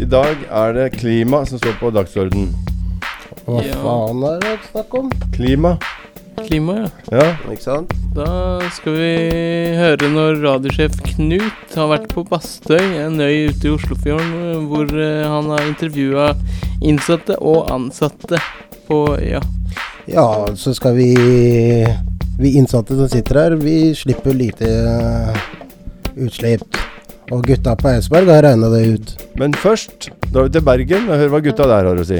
I dag er det klima som står på dagsordenen. Hva Ja. faen er det snakk om? Klima? Klima, ja. Ja. Ikke sant? Da skal vi høre når radiosjef Knut har vært på Bastøy, en øy ute i Oslofjorden, hvor eh, han har intervjua innsatte og ansatte på øya. Ja, så skal vi Vi innsatte som sitter her, vi slipper lite eh, utslipp. Og gutta på Eidsberg har regna det ut. Men først drar vi til Bergen og hører hva gutta der har å si.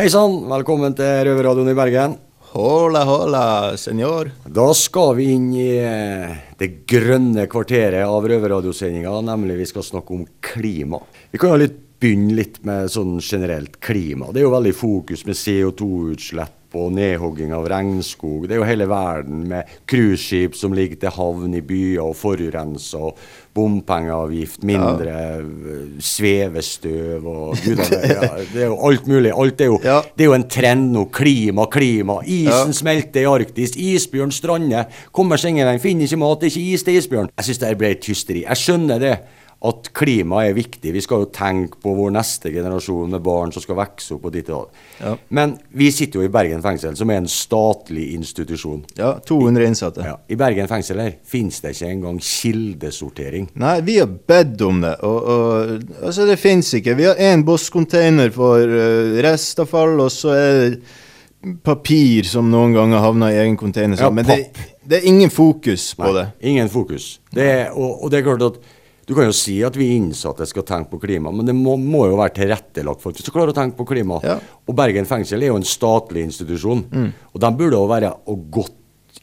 Hei sann, velkommen til Røverradioen i Bergen. Hola, hola, senor. Da skal vi inn i eh, det grønne kvarteret av røverradiosendinga, nemlig vi skal snakke om klima. Vi kan jo litt begynne litt med sånn generelt klima. Det er jo veldig fokus med CO2-utslipp og nedhogging av regnskog. Det er jo hele verden med cruiseskip som ligger til havn i byer og forurenser, og bompengeavgift, mindre ja. svevestøv og gud, ja, Det er jo alt mulig. Alt er jo, Ja. det er jo en trend nå. Klima, klima. Isen smelter i Arktis. Isbjørn strander. Kommer seg ingen vei. Finner ikke mat. Det er ikke is til isbjørn. Jeg syns det ble et hysteri. Jeg skjønner det. At klima er viktig. Vi skal jo tenke på vår neste generasjon med barn som skal vokse opp og ditt og datt. Ja. Men vi sitter jo i Bergen fengsel, som er en statlig institusjon. Ja, 200 innsatte. Ja. I Bergen fengsel her finnes det ikke engang kildesortering. Nei, vi har bedt om det, og, og altså, det finnes ikke. Vi har én bosscontainer for uh, restavfall, og så er det papir som noen ganger havner i egen container. Ja, men det, det er ingen fokus på Nei, det. Ingen fokus. Det er, og, og det er klart at du kan jo si at vi innsatte skal tenke på klima, men det må, må jo være tilrettelagt for at vi skal klare å tenke på klima. Ja. Og Bergen fengsel er jo en statlig institusjon, og de burde jo være og gått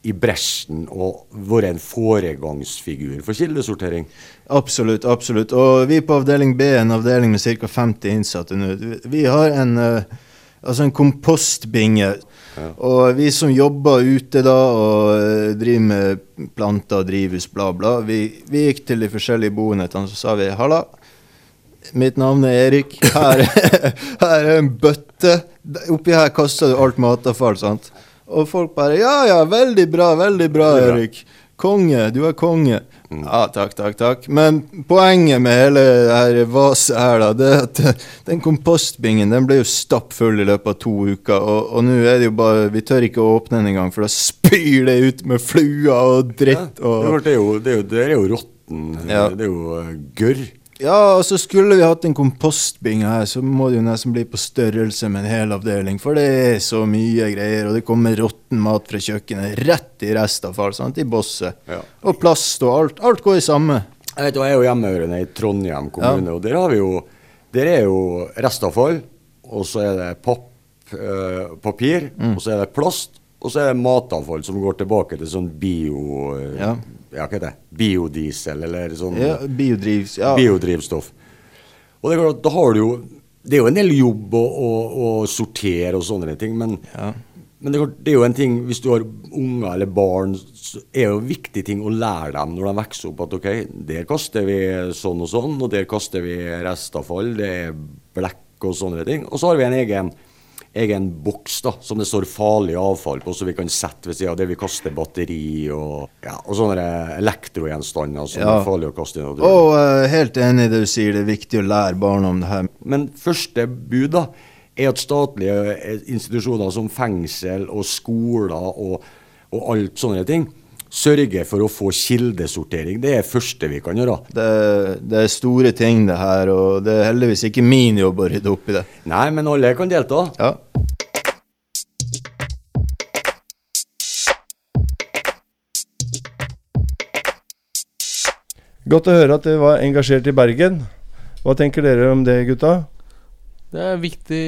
i bresjen og vært en foregangsfigur for kildesortering. Absolutt, absolutt. Og vi på avdeling B, en avdeling med ca. 50 innsatte nå, vi- vi har en, eh, altså en kompostbinge. Og vi som jobber ute da og eh, driver med planter, drivhus, bla, bla, vi, vi gikk til de forskjellige boenhetene så sa vi halla. Mitt navn er Erik. Her, her er en bøtte. Oppi her kaster du alt matavfall, sant? Og folk bare Ja, ja, veldig bra, veldig bra, er. Erik. Konge, du er konge. Ja, takk, takk, takk. Men poenget med hele det her vaset her, da, det er at eh, den kompostbingen den ble jo stappfull i løpet av to uker. Og, og nå er det jo bare Vi tør ikke å åpne den engang, for da spyr det ut med fluer og dritt. Det Og, Ja, det er jo, det er jo, det er jo råtten. Ja. Det er jo eh, gørr. Ja, og så skulle vi hatt en kompostbinge her, så må det jo nesten bli på størrelse med en hel avdeling. For det er så mye greier, og det kommer råtten mat fra kjøkkenet rett i restavfall. sant, I bosset. Ja. Og plast og alt. Alt går i samme. Jeg vet, jo, jeg er jo hjemmehørende i Trondheim kommune, og der har vi jo Der er jo restavfall, og så er det papp, øh, papir, Mm. og så er det plast, og så er det matavfall som går tilbake til sånn bio... eh, Ja. ja, hva heter det? Biodiesel, eller sånn Ja, biodrivs, ja. biodrivstoff. Og det er klart, da har du jo Det er jo en del jobb å, å, å sortere og sånne ting, men, Ja. men det, er klart, det er jo en ting Hvis du har unger eller barn, så er det jo en viktig ting å lære dem når de vokser opp, at ok, der kaster vi sånn og sånn, og der kaster vi restavfall, det er blekk og sånne ting. Og så har vi en egen egen boks da, som det står farlig avfall på, så vi kan sette ved siden av det vi kaster batteri og, ja, og sånne elektrogjenstander som Ja. er farlig å kaste inn. Og Og uh, helt enig i det du sier, det er viktig å lære barna om det her. Men første bud da, er at statlige eh, institusjoner som fengsel og skoler og, og alt sånne ting, sørger for å få kildesortering. Det er det første vi kan gjøre. Det, det er store ting, det her, og det er heldigvis ikke min jobb å rydde opp i det. Nei, men alle kan delta. Ja. Godt å høre at dere var engasjert i Bergen. Hva tenker dere om det, gutta? Det er et viktig,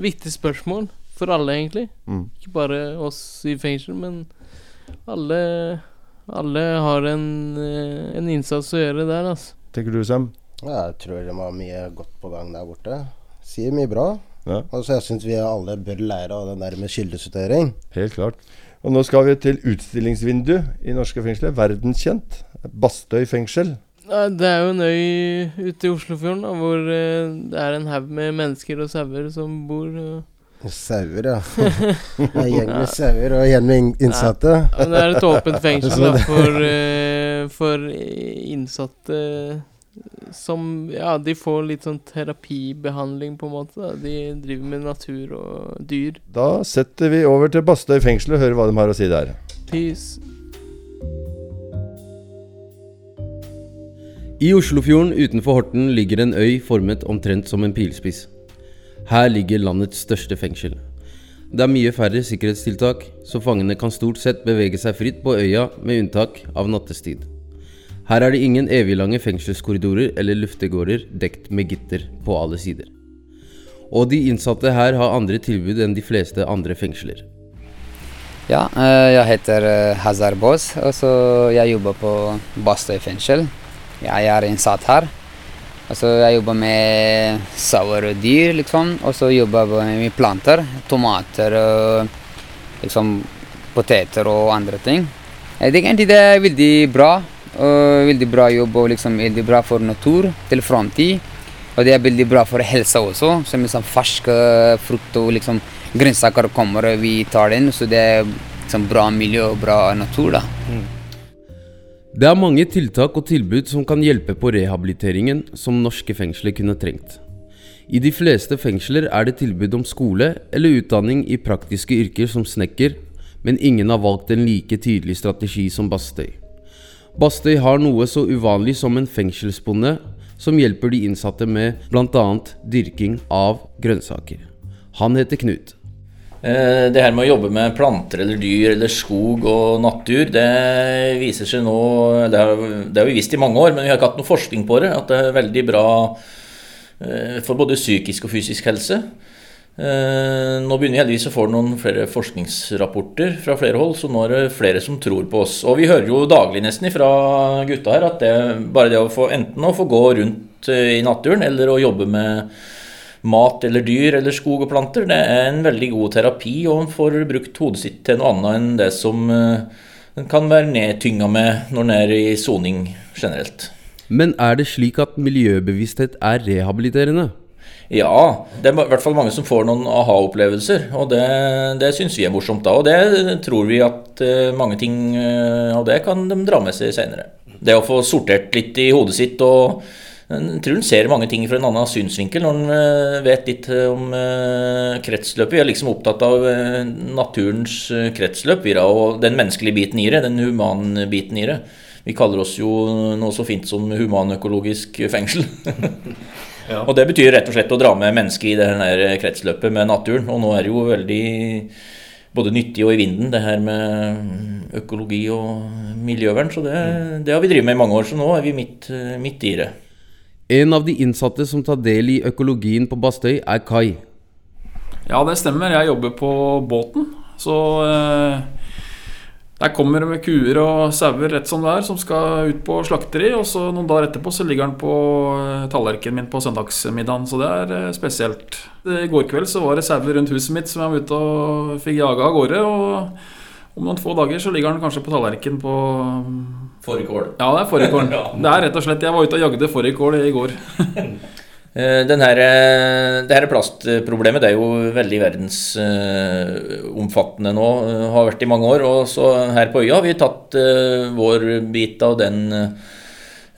viktig spørsmål for alle, egentlig. Mm. Ikke bare oss i fengsel, men alle, Alle har en, eh, en innsats å gjøre der, altså. Tenker du, Sam? Ja, jeg tror de har mye godt på gang der borte. Sier mye bra. Ja. Altså, jeg syns vi alle bør lære av den der med kildesortering. Helt klart. Og nå skal vi til utstillingsvindu i norske fengsler. Verdenskjent. Bastøy fengsel. Det er jo en øy ute i Oslofjorden da, hvor eh, det er en haug med mennesker og sauer som bor. eh. Sauer, ja. En gjeng med sauer og en gjeng med innsatte. Ja, men det er et åpent fengsel da, for, uh, for innsatte som Ja, de får litt sånn terapibehandling, på en måte. Da. De driver med natur og dyr. Da setter vi over til Bastøy fengsel og hører hva de har å si der. Peace. I Oslofjorden utenfor Horten ligger en øy formet omtrent som en pilspiss. Her ligger landets største fengsel. Det er mye færre sikkerhetstiltak, så fangene kan stort sett bevege seg fritt på øya med unntak av nattestid. Her er det ingen eviglange fengselskorridorer eller luftegårder dekt med gitter på alle sider. Og de innsatte her har andre tilbud enn de fleste andre fengsler. Ja, eh, jeg heter eh, Hazar Boz, og jeg jobber på Bastøy fengsel. Jeg er innsatt her. Altså, jeg jobber med sauer og dyr, liksom. Og så jobber jeg med planter. Tomater og liksom poteter og andre ting. Jeg tenker egentlig det er veldig bra. Og veldig bra jobb og liksom veldig bra for natur til framtid. Og det er veldig bra for helsa også. Som liksom ferske frukt og liksom grønnsaker kommer, og vi tar den. Så det er liksom bra miljø og bra natur, da. Det er mange tiltak og tilbud som kan hjelpe på rehabiliteringen som norske fengsler kunne trengt. I de fleste fengsler er det tilbud om skole eller utdanning i praktiske yrker som snekker, men ingen har valgt en like tydelig strategi som Bastøy. Bastøy har noe så uvanlig som en fengselsbonde som hjelper de innsatte med bl.a. dyrking av grønnsaker. Han heter Knut. Eh, Det her med å jobbe med planter eller dyr eller skog og natur, det viser seg nå Det har, vi visst i mange år, men vi har ikke hatt noe forskning på det. At det er veldig bra eh, for både psykisk og fysisk helse. Eh, Nå begynner vi heldigvis å få noen flere forskningsrapporter fra flere hold, så nå er det flere som tror på oss. Og vi hører jo daglig nesten fra gutta her at det, bare det å få enten å få gå rundt i naturen eller å jobbe med mat eller dyr eller skog og planter, det er en veldig god terapi, og en får brukt hodet sitt til noe annet enn det som eh, en kan være nedtynga med når en er i soning generelt. Men er det slik at miljøbevissthet er rehabiliterende? Ja, det er i hvert fall mange som får noen aha-opplevelser, og det, det syns vi er morsomt da. Og det tror vi at eh, mange ting eh, av det kan de dra med seg seinere. Det å få sortert litt i hodet sitt og jeg tror han ser mange ting fra en annen synsvinkel når en eh, vet litt eh, om eh, kretsløpet. Vi er liksom opptatt av naturens kretsløp vi da, og den menneskelige biten i det, den humanbiten i det. Vi kaller oss jo noe så fint som humanøkologisk fengsel. Og det betyr rett og slett å dra med mennesket i det her kretsløpet med naturen. Og nå er det jo veldig både nyttig og i vinden, det her med økologi og miljøvern. Så det, det har vi drevet med i mange år, så nå er vi midt, midt i det. En av de innsatte som tar del i økologien på Bastøy, er Kai. Ja, det stemmer. Jeg jobber på båten. Så eh, der kommer det med kuer og sauer rett som det er, som skal ut på slakteri. Og så noen dager etterpå så ligger den på eh, tallerkenen min på søndagsmiddagen. Så det er eh, spesielt. I går kveld så var det sauer rundt huset mitt som jeg var ute og fikk jaga av gårde. Og om noen få dager så ligger den kanskje på tallerkenen på Fårikål. Ja, det er fårikål. Det er rett og slett Jeg var ute og jagde fårikål i går. Eh, Den her, eh, det her plastproblemet det er jo veldig verdensomfattende nå, eh, har vært i mange år. Og så her på øya har vi tatt vår bit av den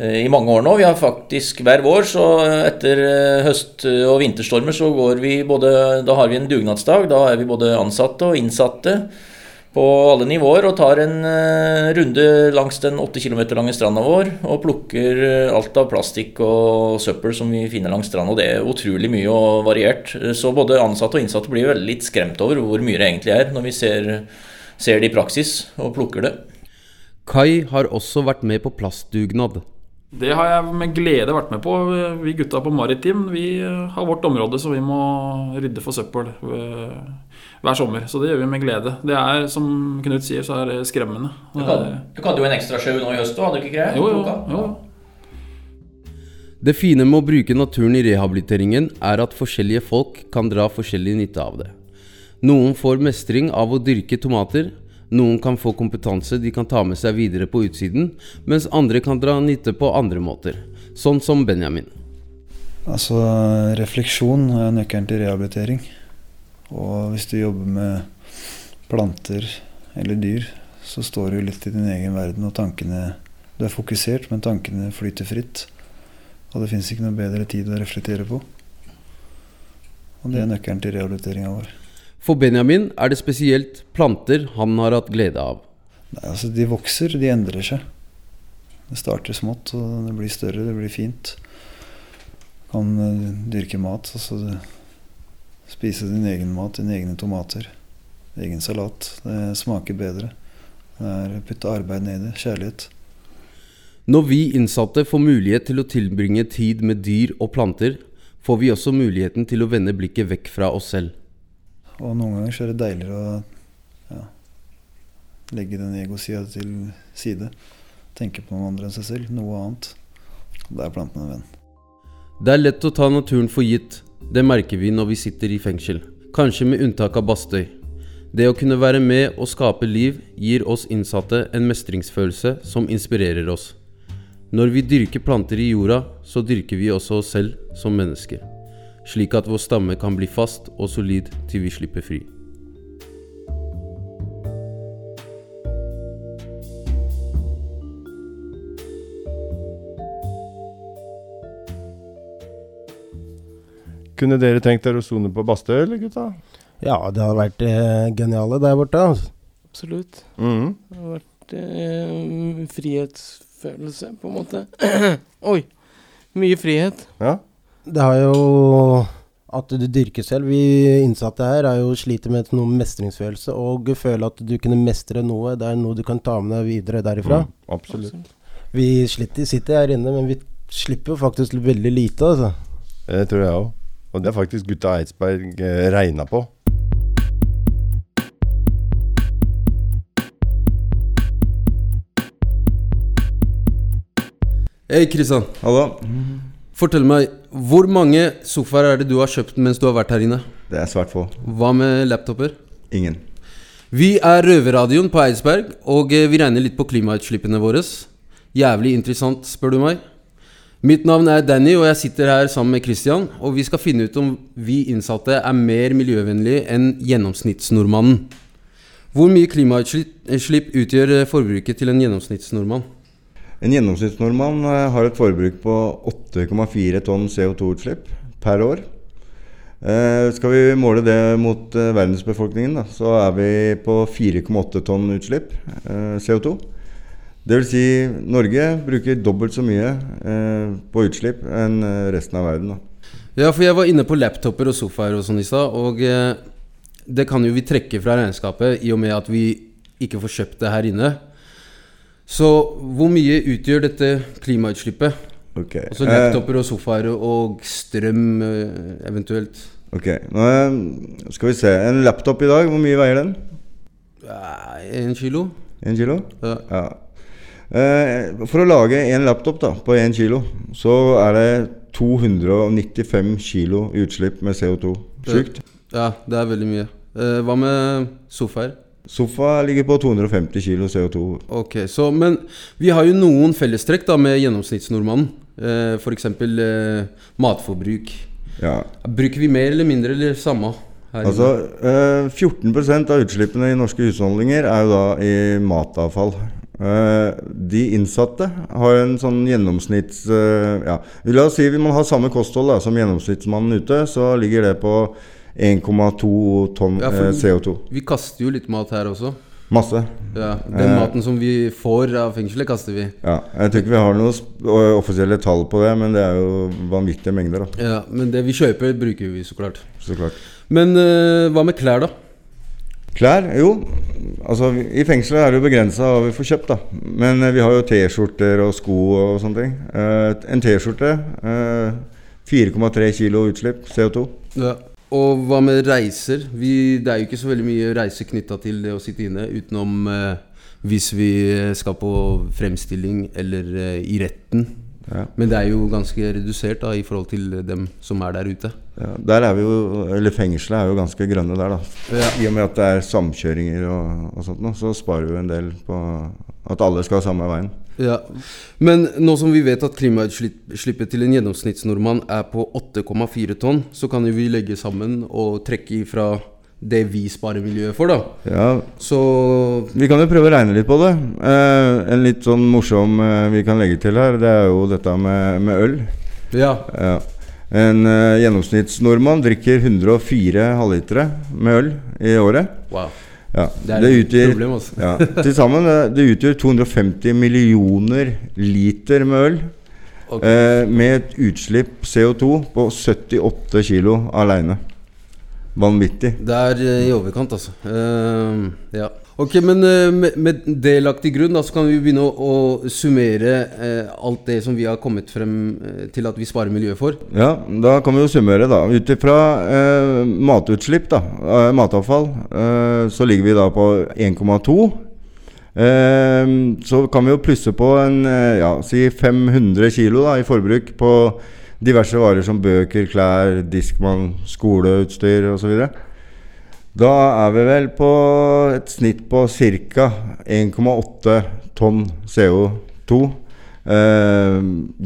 i mange år nå. Vi har faktisk hver vår, så etter høst- og vinterstormer så går vi både Da har vi en dugnadsdag. Da er vi både ansatte og innsatte på alle nivåer og tar en eh, runde langs den 8 km lange stranda vår og plukker eh, alt av plastikk og søppel som vi finner langs stranda. Det er utrolig mye og variert. Eh, Så både ansatte og innsatte blir veldig litt skremt over hvor mye det egentlig er når vi ser, ser det i praksis og plukker det. Kai har også vært med på plastdugnad. Det har jeg med glede vært med på. Vi gutta på Maritim vi har vårt område så vi må rydde for søppel eh, hver sommer. Så det gjør vi med glede. Det er, som Knut sier, så er det skremmende. Du hadde jo en ekstra sjau nå i høst òg, hadde du ikke greie? Jo, jo, jo. Det fine med å bruke naturen i rehabiliteringen er at forskjellige folk kan dra forskjellig nytte av det. Noen får mestring av å dyrke tomater, noen kan få kompetanse de kan ta med seg videre på utsiden, mens andre kan dra nytte på andre måter, sånn som Benjamin. Altså, refleksjon er nøkkelen til rehabilitering. Og hvis du jobber med planter eller dyr, så står du litt i din egen verden, og tankene Du er fokusert, men tankene flyter fritt. Og det fins ikke noe bedre tid å reflektere på. Og det er nøkkelen til rehabiliteringa vår. For Benjamin er det spesielt planter han har hatt glede av. Nei, altså De vokser, de endrer seg. Det starter smått, og det blir større, det blir fint. Kan uh, dyrke mat. altså det, Spise din egen mat, dine egne tomater. Egen salat. Det smaker bedre. Det er putte arbeid ned i det. Kjærlighet. Når vi innsatte får mulighet til å tilbringe tid med dyr og planter, får vi også muligheten til å vende blikket vekk fra oss selv. Og noen ganger så er det deiligere å ja, legge den egosida til side. Tenke på noen andre enn seg selv. Noe annet. Da er planten en venn. Det er lett å ta naturen for gitt. Det merker vi når vi sitter i fengsel. Kanskje med unntak av Bastøy. Det å kunne være med og skape liv gir oss innsatte en mestringsfølelse som inspirerer oss. Når vi dyrker planter i jorda, så dyrker vi også oss selv som mennesker. Slik at vår stamme kan bli fast og solid til vi slipper fri. Kunne dere tenkt dere å sone på Bastøy, eller gutta? Ja, det hadde vært eh, geniale der borte. Altså. Absolutt. Mhm. Det hadde vært eh, frihetsfølelse, på en måte. Oi! Mye frihet. Ja. Det har jo at du dyrker selv. Vi innsatte her er jo sliter med noe mestringsfølelse og føle at du kunne mestre noe. Det er noe du kan ta med deg videre derifra. Mm, absolutt. Vi sliter, sitter her inne, men vi slipper jo faktisk veldig lite, altså. Det tror jeg òg. Og det er faktisk gutta Eidsberg eh, regna på. Hei, Kristian. Hallo. Fortell meg, hvor mange sofaer er det du har kjøpt mens du har vært her inne? Det er svært få. Hva med laptoper? Ingen. Vi er Røverradioen på Eidsberg, og eh, vi regner litt på klimautslippene våre. Jævlig interessant, spør du meg. Mitt navn er Danny, og jeg sitter her sammen med Christian. Og vi skal finne ut om vi innsatte er mer miljøvennlige enn gjennomsnittsnordmannen. Hvor mye klimautslipp utgjør eh, forbruket til en gjennomsnittsnordmann? En gjennomsnittsnordmann eh, har et forbruk på 8,4 tonn CO2-utslipp per år. Eh, skal vi måle det mot eh, verdensbefolkningen, da, så er vi på 4,8 tonn utslipp eh, CO2. Det vil si Norge bruker dobbelt så mye på utslipp enn resten av verden. Da. Ja, for jeg var inne på laptoper og sofaer og sånn i stad, og det kan jo vi trekke fra regnskapet i og med at vi ikke får kjøpt det her inne. Så hvor mye utgjør dette klimautslippet? Okay. Altså Eh, laptoper og sofaer og strøm eh, eventuelt. ok, nå eh, skal vi se. En laptop i dag, hvor mye veier den? En kilo? En kilo? Ja. ja. for å lage en laptop da, på én kilo, så er det 295 kilo utslipp med CO2. Sjukt. Ja, det er veldig mye. Eh, hva med sofaer? Sofa ligger på 250 kilo CO2. Ok, så, Men vi har jo noen fellestrekk da med gjennomsnittsnordmannen. Eh, F.eks. Eh, matforbruk. Ja. Bruker vi mer eller mindre eller samme? Altså, eh, 14% av utslippene i norske husholdninger er jo da i matavfall. Eh, de innsatte har en sånn gjennomsnitts... eh, ja. La oss si hvis man har samme kosthold da, som gjennomsnittsmannen ute, så ligger det på 1,2 tonn Ja, eh, CO2. Vi kaster jo litt mat her også. Masse. Ja, Den Eh, maten som vi får av fengselet, kaster vi. Ja, jeg tror ikke vi har noen offisielle tall på det, men det er jo vanvittige mengder. da. Ja, Men det vi kjøper, bruker vi så klart. Så klart. Men eh, hva med klær, da? Klær? Jo, altså i fengselet er det jo begrensa hva vi får kjøpt, da. Men eh, vi har jo T-skjorter og sko og sånne ting. Eh, en T-skjorte eh, 4,3 kilo utslipp CO2. Ja. Og hva med reiser? Vi, det er jo ikke så veldig mye reiser knytta til det å sitte inne, utenom eh, hvis vi skal på fremstilling eller eh, i retten. Ja. Men det er jo ganske redusert da i forhold til dem som er der ute. Ja, der er vi jo, eller Fengselet er jo ganske grønne der, da. Ja. I og med at det er samkjøringer og, og sånt, nå, så sparer vi en del på at alle skal samme veien. Ja. Men nå som vi vet at klimautslippet til en gjennomsnittsnordmann er på 8,4 tonn, så kan jo vi legge sammen og trekke ifra det vi sparer miljøet for, da. Ja, Så Vi kan jo prøve å regne litt på det. Eh, en litt sånn morsom eh, vi kan legge til her, det er jo dette med, med øl. Ja. Ja. En eh, gjennomsnittsnordmann drikker 104 halvlitere med øl i året. Wow. Ja, Det er et problem, altså. ja, Til sammen eh, det utgjør 250 millioner liter med øl. Okay. Eh, med et utslipp CO2 på 78 kilo aleine. Vanvittig. Det er eh, i overkant, altså. Uh, ja. Ok, men eh, med, med det lagt til grunn, da, så kan vi begynne å, å summere eh, alt det som vi har kommet frem eh, til at vi sparer miljøet for. Ja, da kan vi jo summere, da. Ut ifra eh, matutslipp, da, eh, matavfall, eh, så ligger vi da på 1,2. Eh, så kan vi jo plusse på en ja, si 500 kilo da, i forbruk på diverse varer som bøker, klær, diskmann, skoleutstyr osv. Da er vi vel på et snitt på ca. 1,8 tonn CO2. Eh,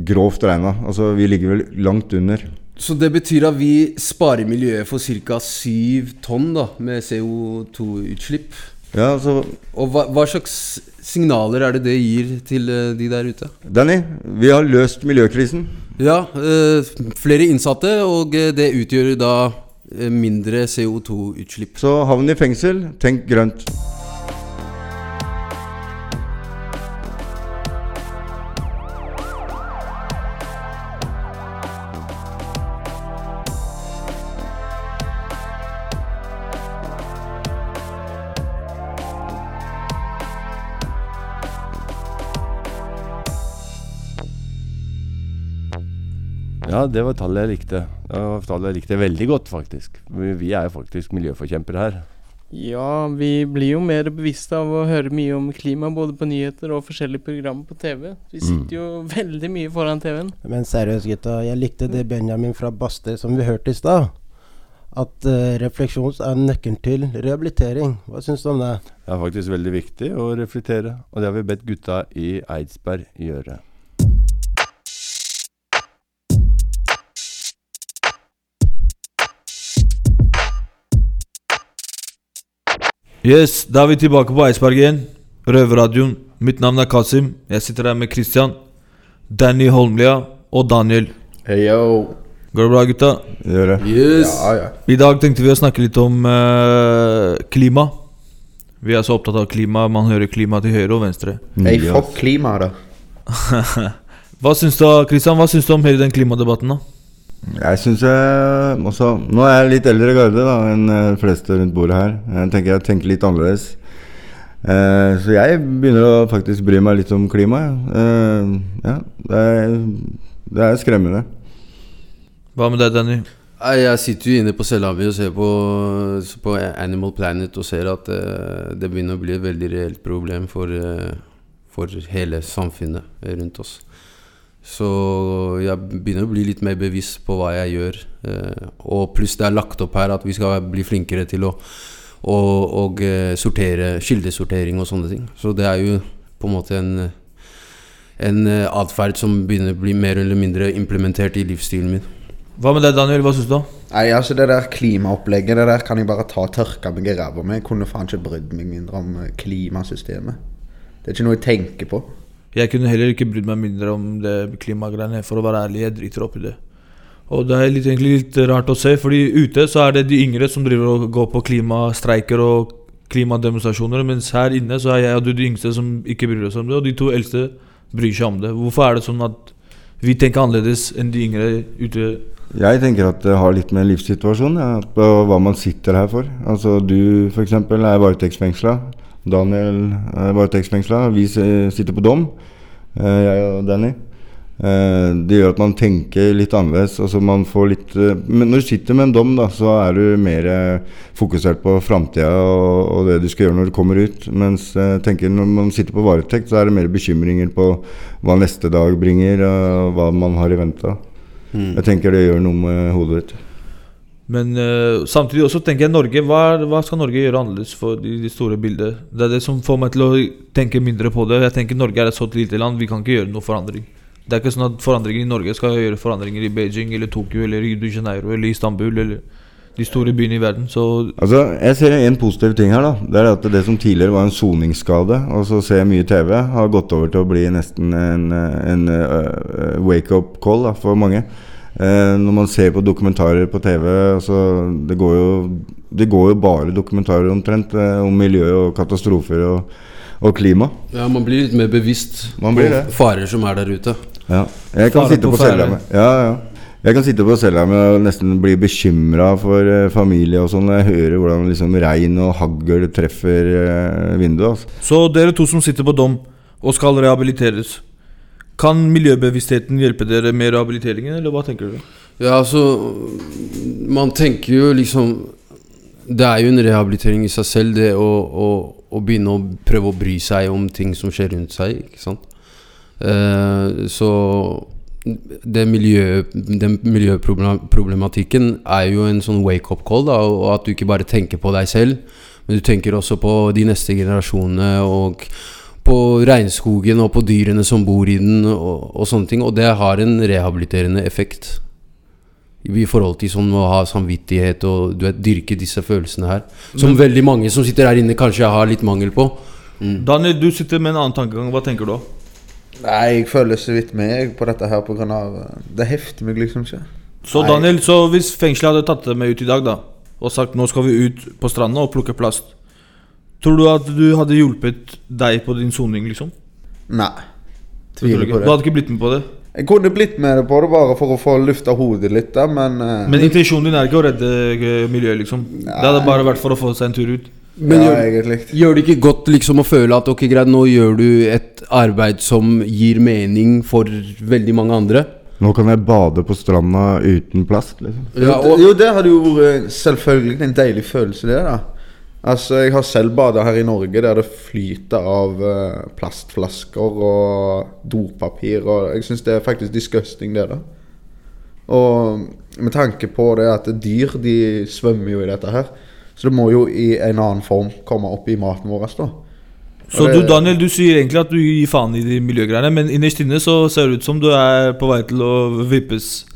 grovt regna. Altså vi ligger vel langt under. Så det betyr at vi sparer miljøet for ca. 7 tonn da, med CO2-utslipp. Ja, altså Og hva, hva slags signaler er det det gir til eh, de der ute? Danny, vi har løst miljøkrisen. Ja, eh, flere innsatte, og eh, det utgjør da mindre CO2-utslipp. Så havn i fengsel, tenk grønt. Ja, det var tallet jeg likte. Det jeg likte veldig godt, faktisk. Vi, er jo faktisk miljøforkjempere her. Ja, vi blir jo mer bevisste av å høre mye om klima, både på nyheter og forskjellige programmer på TV. Vi sitter jo veldig mye foran TV-en. Men seriøst, gutta. Jeg likte det Benjamin fra Bastøy som vi hørte i stad. At uh, refleksjon er nøkkelen til rehabilitering. Hva syns du om det? Det er faktisk veldig viktig å reflektere, og det har vi bedt gutta i Eidsberg gjøre. Yes, da er vi tilbake på Eidsberg igjen. Røverradioen. Mitt navn er Kasim. Jeg sitter her med Christian, Danny Holmlia og Daniel. Hey yo. Går det bra, gutta? Gjør det. Yes! Ja, ja. I dag tenkte vi å snakke litt om uh, klima. Vi er så opptatt av klima. Man hører klima til høyre og venstre. Hey, fuck klima, da. Hva syns du, Christian, hva syns du om hele den klimadebatten? da? Jeg syns jeg også Nå er jeg litt eldre garde da enn eh, de fleste rundt bordet her. Jeg tenker jeg tenker litt annerledes. Eh, så jeg begynner å faktisk bry meg litt om klimaet. Eh, ja, det er, det er skremmende. Hva med deg, Danny? Jeg sitter jo inne på Selavi og ser på, på Animal Planet og ser at eh, det begynner å bli et veldig reelt problem for, eh, for hele samfunnet rundt oss. Så jeg begynner å bli litt mer bevisst på hva jeg gjør. Eh, og pluss det er lagt opp her at vi skal bli flinkere til å og, og eh, sortere, kildesortering og sånne ting. Så det er jo på en måte en, en eh, atferd som begynner å bli mer eller mindre implementert i livsstilen min. Hva med deg, Daniel? Hva syns du? Nei, altså Det der klimaopplegget Det der kan jeg bare ta og tørke meg i ræva med. Jeg kunne faen ikke brydd meg mindre om klimasystemet. Det er ikke noe jeg tenker på. Jeg kunne heller ikke brydd meg mindre om det klimagreiene. For å være ærlig, jeg driter opp i det. Og det er litt, egentlig litt rart å se, fordi ute så er det de yngre som driver og går på klimastreiker og klimademonstrasjoner, mens her inne så er jeg og du de yngste som ikke bryr oss om det, og de to eldste bryr seg om det. Hvorfor er det sånn at vi tenker annerledes enn de yngre ute? Jeg tenker at det har litt med livssituasjonen ja, på hva man sitter her for. Altså Du f.eks. er varetektsfengsla. Daniel er varetektsfengsla. Vi sitter på dom, eh, jeg og Danny. Eh, Det gjør at man tenker litt annerledes. Altså man får litt eh, Men når du sitter med en dom, da, så er du mer eh, fokusert på framtida og, og det du skal gjøre når du kommer ut. Mens eh, tenker når man sitter på varetekt, så er det mer bekymringer på hva neste dag bringer, og hva man har i vente. Mm. Jeg tenker det gjør noe med hodet ditt. Men uh, samtidig også tenker jeg Norge hva, hva skal Norge gjøre annerledes for de, de store bildet? Det er det som får meg til å tenke mindre på det. Jeg tenker Norge er et så lite land, vi kan ikke gjøre noe forandring. Det er ikke sånn at forandringer i Norge skal gjøre forandringer i Beijing eller Tokyo eller Rio de Janeiro eller Istanbul eller de store byene i verden. Så Altså, Jeg ser en positiv ting her. da Det er at det som tidligere var en soningsskade, og så ser jeg mye TV, har gått over til å bli nesten en, en uh, wake-up call da, for mange. Eh, når man ser på dokumentarer på TV altså, det, går jo, det går jo bare dokumentarer omtrent eh, om miljø og katastrofer og, og klima. Ja, man blir litt mer bevisst Man blir på det. farer som er der ute. Ja. Jeg kan Fare sitte på på cella med ja, ja. Jeg kan sitte på cella med og nesten bli bekymra for eh, familie og sånn jeg hører hvordan liksom regn og hagl treffer eh, vinduet. Altså. Så dere to som sitter på dom og skal rehabiliteres, kan miljøbevisstheten hjelpe dere med rehabiliteringen, eller hva tenker dere? Ja, altså Man tenker jo liksom Det er jo en rehabilitering i seg selv, det å, å, å begynne å prøve å bry seg om ting som skjer rundt seg. Ikke sant? Eh, så det miljø, den miljøproblematikken er jo en sånn wake-up call. Da, og at du ikke bare tenker på deg selv, men du tenker også på de neste generasjonene. Og på regnskogen og på dyrene som bor i den, og, og sånne ting. Og det har en rehabiliterende effekt. I forhold til sånn å ha samvittighet og du vet, dyrke disse følelsene her. Som Men- veldig mange som sitter her inne, kanskje har litt mangel på. Daniel, du sitter med en annen tankegang. Hva tenker du? Nei, jeg føler så vidt med på dette her pga. Det hefter meg liksom ikke. Så Nei. Daniel, så hvis fengselet hadde tatt deg med ut i dag da og sagt nå skal vi ut på stranda og plukke plast, tror du at du hadde hjulpet deg på din soning, liksom? Nei. Du Tviler på det. Du hadde ikke blitt med på det? Jeg kunne blitt med på det bare for å få lufta hodet litt, da, men eh, Men intensjonen din er ikke å redde eh, miljøet, liksom? Det hadde bare vært for å få seg en tur ut? Men Ja, gjør, gjør det ikke godt liksom å føle at ok, greit, nå gjør du et arbeid som gir mening for veldig mange andre? Nå kan jeg bade på stranda uten plast. liksom jo, det, jo, det hadde jo vært selvfølgelig en deilig følelse, det. da Altså, Jeg har selv bada her i Norge der det flyter av eh, plastflasker og dopapir. Og jeg syns det er faktisk disgusting, det. da Og med tanke på det at dyr de svømmer jo i dette her, så det må jo i en annen form komme opp i maten vår. da Så du Daniel, du sier egentlig at du gir faen i de miljøgreiene, men innerst inne så ser det ut som du er på vei til å vippes.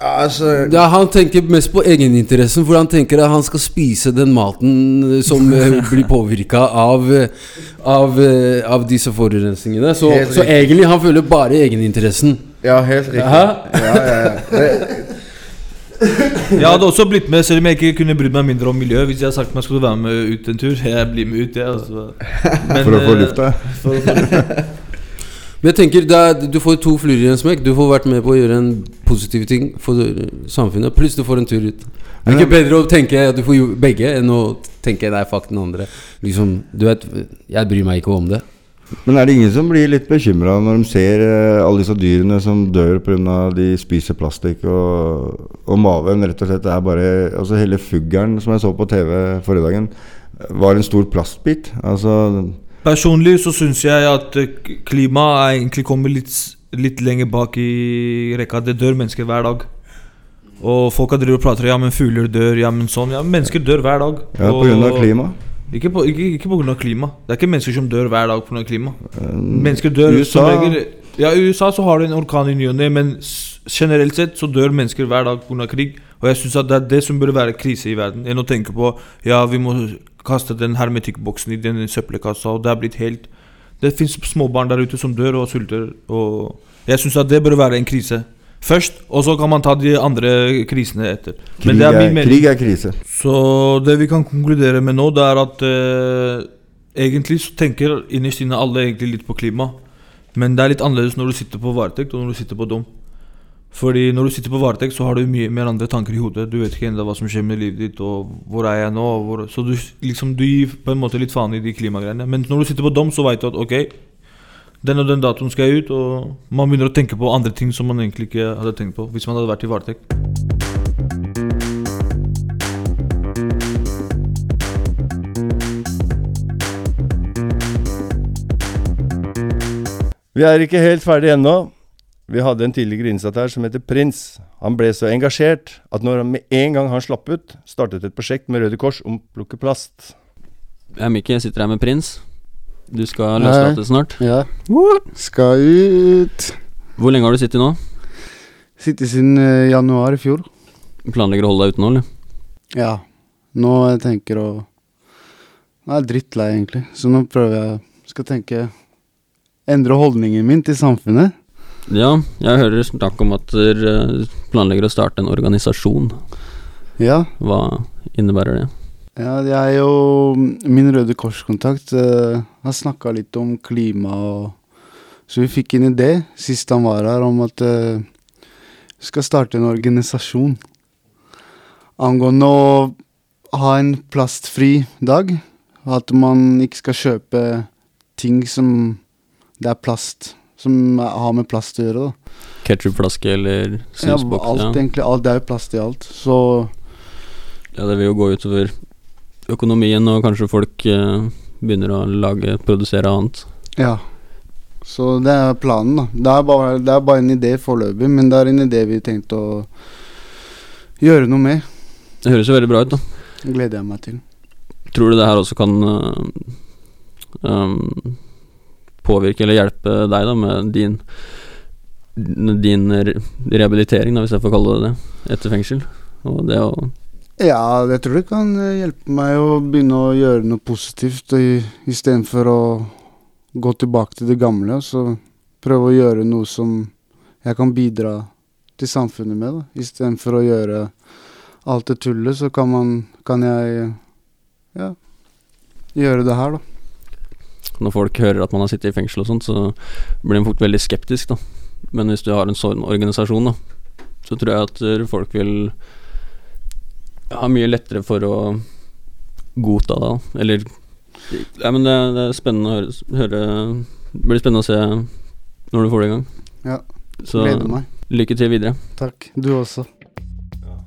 Altså Ja, Han tenker mest på egeninteressen, for han tenker at han skal spise den maten som eh, blir påvirka av, av, eh, av disse forurensningene. Så, så egentlig han føler bare egeninteressen. Ja, helt riktig. Ja, ja, ja. Det, Jeg hadde også blitt med, selv om jeg ikke kunne brydd meg mindre om miljø. Hvis jeg hadde sagt meg skulle være med ut en tur, jeg blir med ut, jeg. Altså. Men, For å få eh, lufta? For å få lufta. Men jeg tenker er, Du får to fluer i en smekk. Du får vært med på å gjøre en positiv ting for samfunnet. Pluss du får en tur ut. Det er ikke bedre å tenke at du får begge, enn å tenke nei, fuck den andre. Liksom, du vet, Jeg bryr meg ikke om det. Men er det ingen som blir litt bekymra når de ser eh, alle disse dyrene som dør pga. de spiser plastikk, og, og maven rett og slett er bare Altså hele fuglen som jeg så på TV forrige dagen, var en stor plastbit. Altså Personlig så syns jeg at eh, k- klimaet er egentlig kommer litt, litt lenger bak i rekka. Det dør mennesker hver dag. Og folk har driver og prater ja, men fugler dør, ja, men sånn. Ja, men mennesker dør hver dag. Ja, på grunn av klima. Ikke på, ikke, ikke på grunn av klima. Det er ikke mennesker som dør hver dag pga. klima. Eh, Mennesker dør USA- som regel Ja, i USA så har du en orkan i ny og ne, men generelt sett så dør mennesker hver dag pga. krig. Og jeg syns det er det som burde være krise i verden, enn å tenke på ja, vi må kaste den hermetikkboksen i den søppelkassa, og det er blitt helt Det fins småbarn der ute som dør og sulter, og jeg syns at det burde være en krise. Først, og så kan man ta de andre krisene etter. Krig er- krig er krise. Så det vi kan konkludere med nå, det er at eh, egentlig så tenker innerst inne alle egentlig litt på klima. Men det er litt annerledes når du sitter på varetekt og når du sitter på dom. Fordi når du sitter på varetekt, så har du mye mer andre tanker i hodet. Du vet ikke ennå hva som skjer med livet ditt, og hvor er jeg nå? Hvor, så du, liksom, du gir på en måte litt faen i de klimagreiene. Men når du sitter på dom, så veit du at ok, den og den datoen skal jeg ut, og man begynner å tenke på andre ting som man egentlig ikke hadde tenkt på hvis man hadde vært i varetekt. Vi er ikke helt ferdig ennå. Vi hadde en tidligere innsatt her som heter Prins. Han ble så engasjert at når han med en gang han slapp ut, startet et prosjekt med Røde Kors om å plukke plast. Jeg Mikke, jeg sitter her med Prins. Du skal løslates snart. Ja. Skal ut. Hvor lenge har du sittet nå? Sittet siden uh, januar i fjor. Planlegger å holde deg ute nå, eller? Ja. Nå jeg tenker å Nå er jeg drittlei, egentlig. Så nå prøver jeg Skal tenke Endre holdningen min til samfunnet. Ja, jeg hører snakk om at dere planlegger å starte en organisasjon. Ja. Hva innebærer det? Ja, jeg og min Røde Kors-kontakt uh, har snakka litt om klima og Så vi fikk en idé sist han var her, om at uh, vi skal starte en organisasjon angående å ha en plastfri dag. At man ikke skal kjøpe ting som det er plast Som har med plast å gjøre, da. Ketsjupflaske eller Ja, alt, alt egentlig. Alt, det er jo plast i alt. Så Ja, det vil jo gå utover økonomien, og kanskje folk eh, begynner å lage, produsere annet. Ja. Så det er planen, da. Det er bare, det er bare en idé foreløpig, men det er en idé vi tenkte å gjøre noe med. Det høres jo veldig bra ut, da. Gleder jeg meg til. Tror du det her også kan um, påvirke eller hjelpe deg da med din din rehabilitering, da, hvis jeg får kalle det det, etter fengsel? Og det å Ja, jeg tror det kan eh, hjelpe meg å begynne å gjøre noe positivt istedenfor å gå tilbake til det gamle. Så prøve å gjøre noe som jeg kan bidra til samfunnet med. Istedenfor å gjøre alt det tullet, så kan man Kan jeg ja, gjøre det her, da. Når folk hører at man har sittet i fengsel og sånt, så blir de fort veldig skeptisk, da. Men hvis du har en sånn organisasjon, da, så tror jeg at eh, folk vil ha mye lettere for å godta det, da. Eller Nei, men det, det er spennende å høre, høre Det blir spennende å se når du får det i gang. Ja. Så Gleder meg. lykke til videre. Takk. Du også.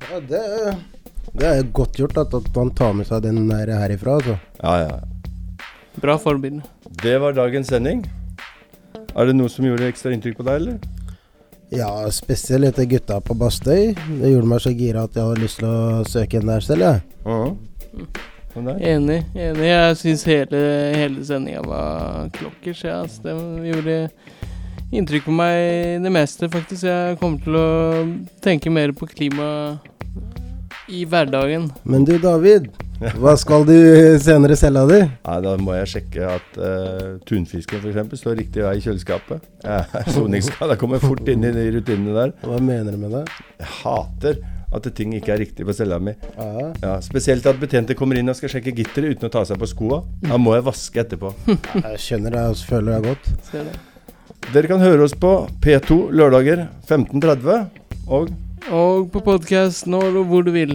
Ja, det, det er godt gjort at, at han tar med seg den der herifra, altså. Ja, ja. Bra forbilde. Det var dagens sending. Er det noe som gjorde ekstra inntrykk på deg, eller? Ja, spesielt etter gutta på Bastøy. Det gjorde meg så gira at jeg hadde lyst til å søke en der selv, jeg. Enig. enig Jeg syns hele, hele sendinga var klokkers. Ja. Det gjorde inntrykk på meg det meste, faktisk. Jeg kommer til å tenke mer på klima i hverdagen. Men du, David. Hva skal du senere selge av di? Ja, Da må jeg sjekke at uh, tunfisken f.eks. står riktig vei i kjøleskapet. Soningsskada. Kommer fort inn i de rutinene der. Hva mener du med det? Jeg hater at ting ikke er riktig på cella mi. Ja. Ja, spesielt at betjente kommer inn og skal sjekke gitteret uten å ta seg på skoa. Da må jeg vaske etterpå. Jeg skjønner det, og føler det godt. Ser det. Dere kan høre oss på P2 lørdager 15.30 og Og på podkast når og hvor du vil.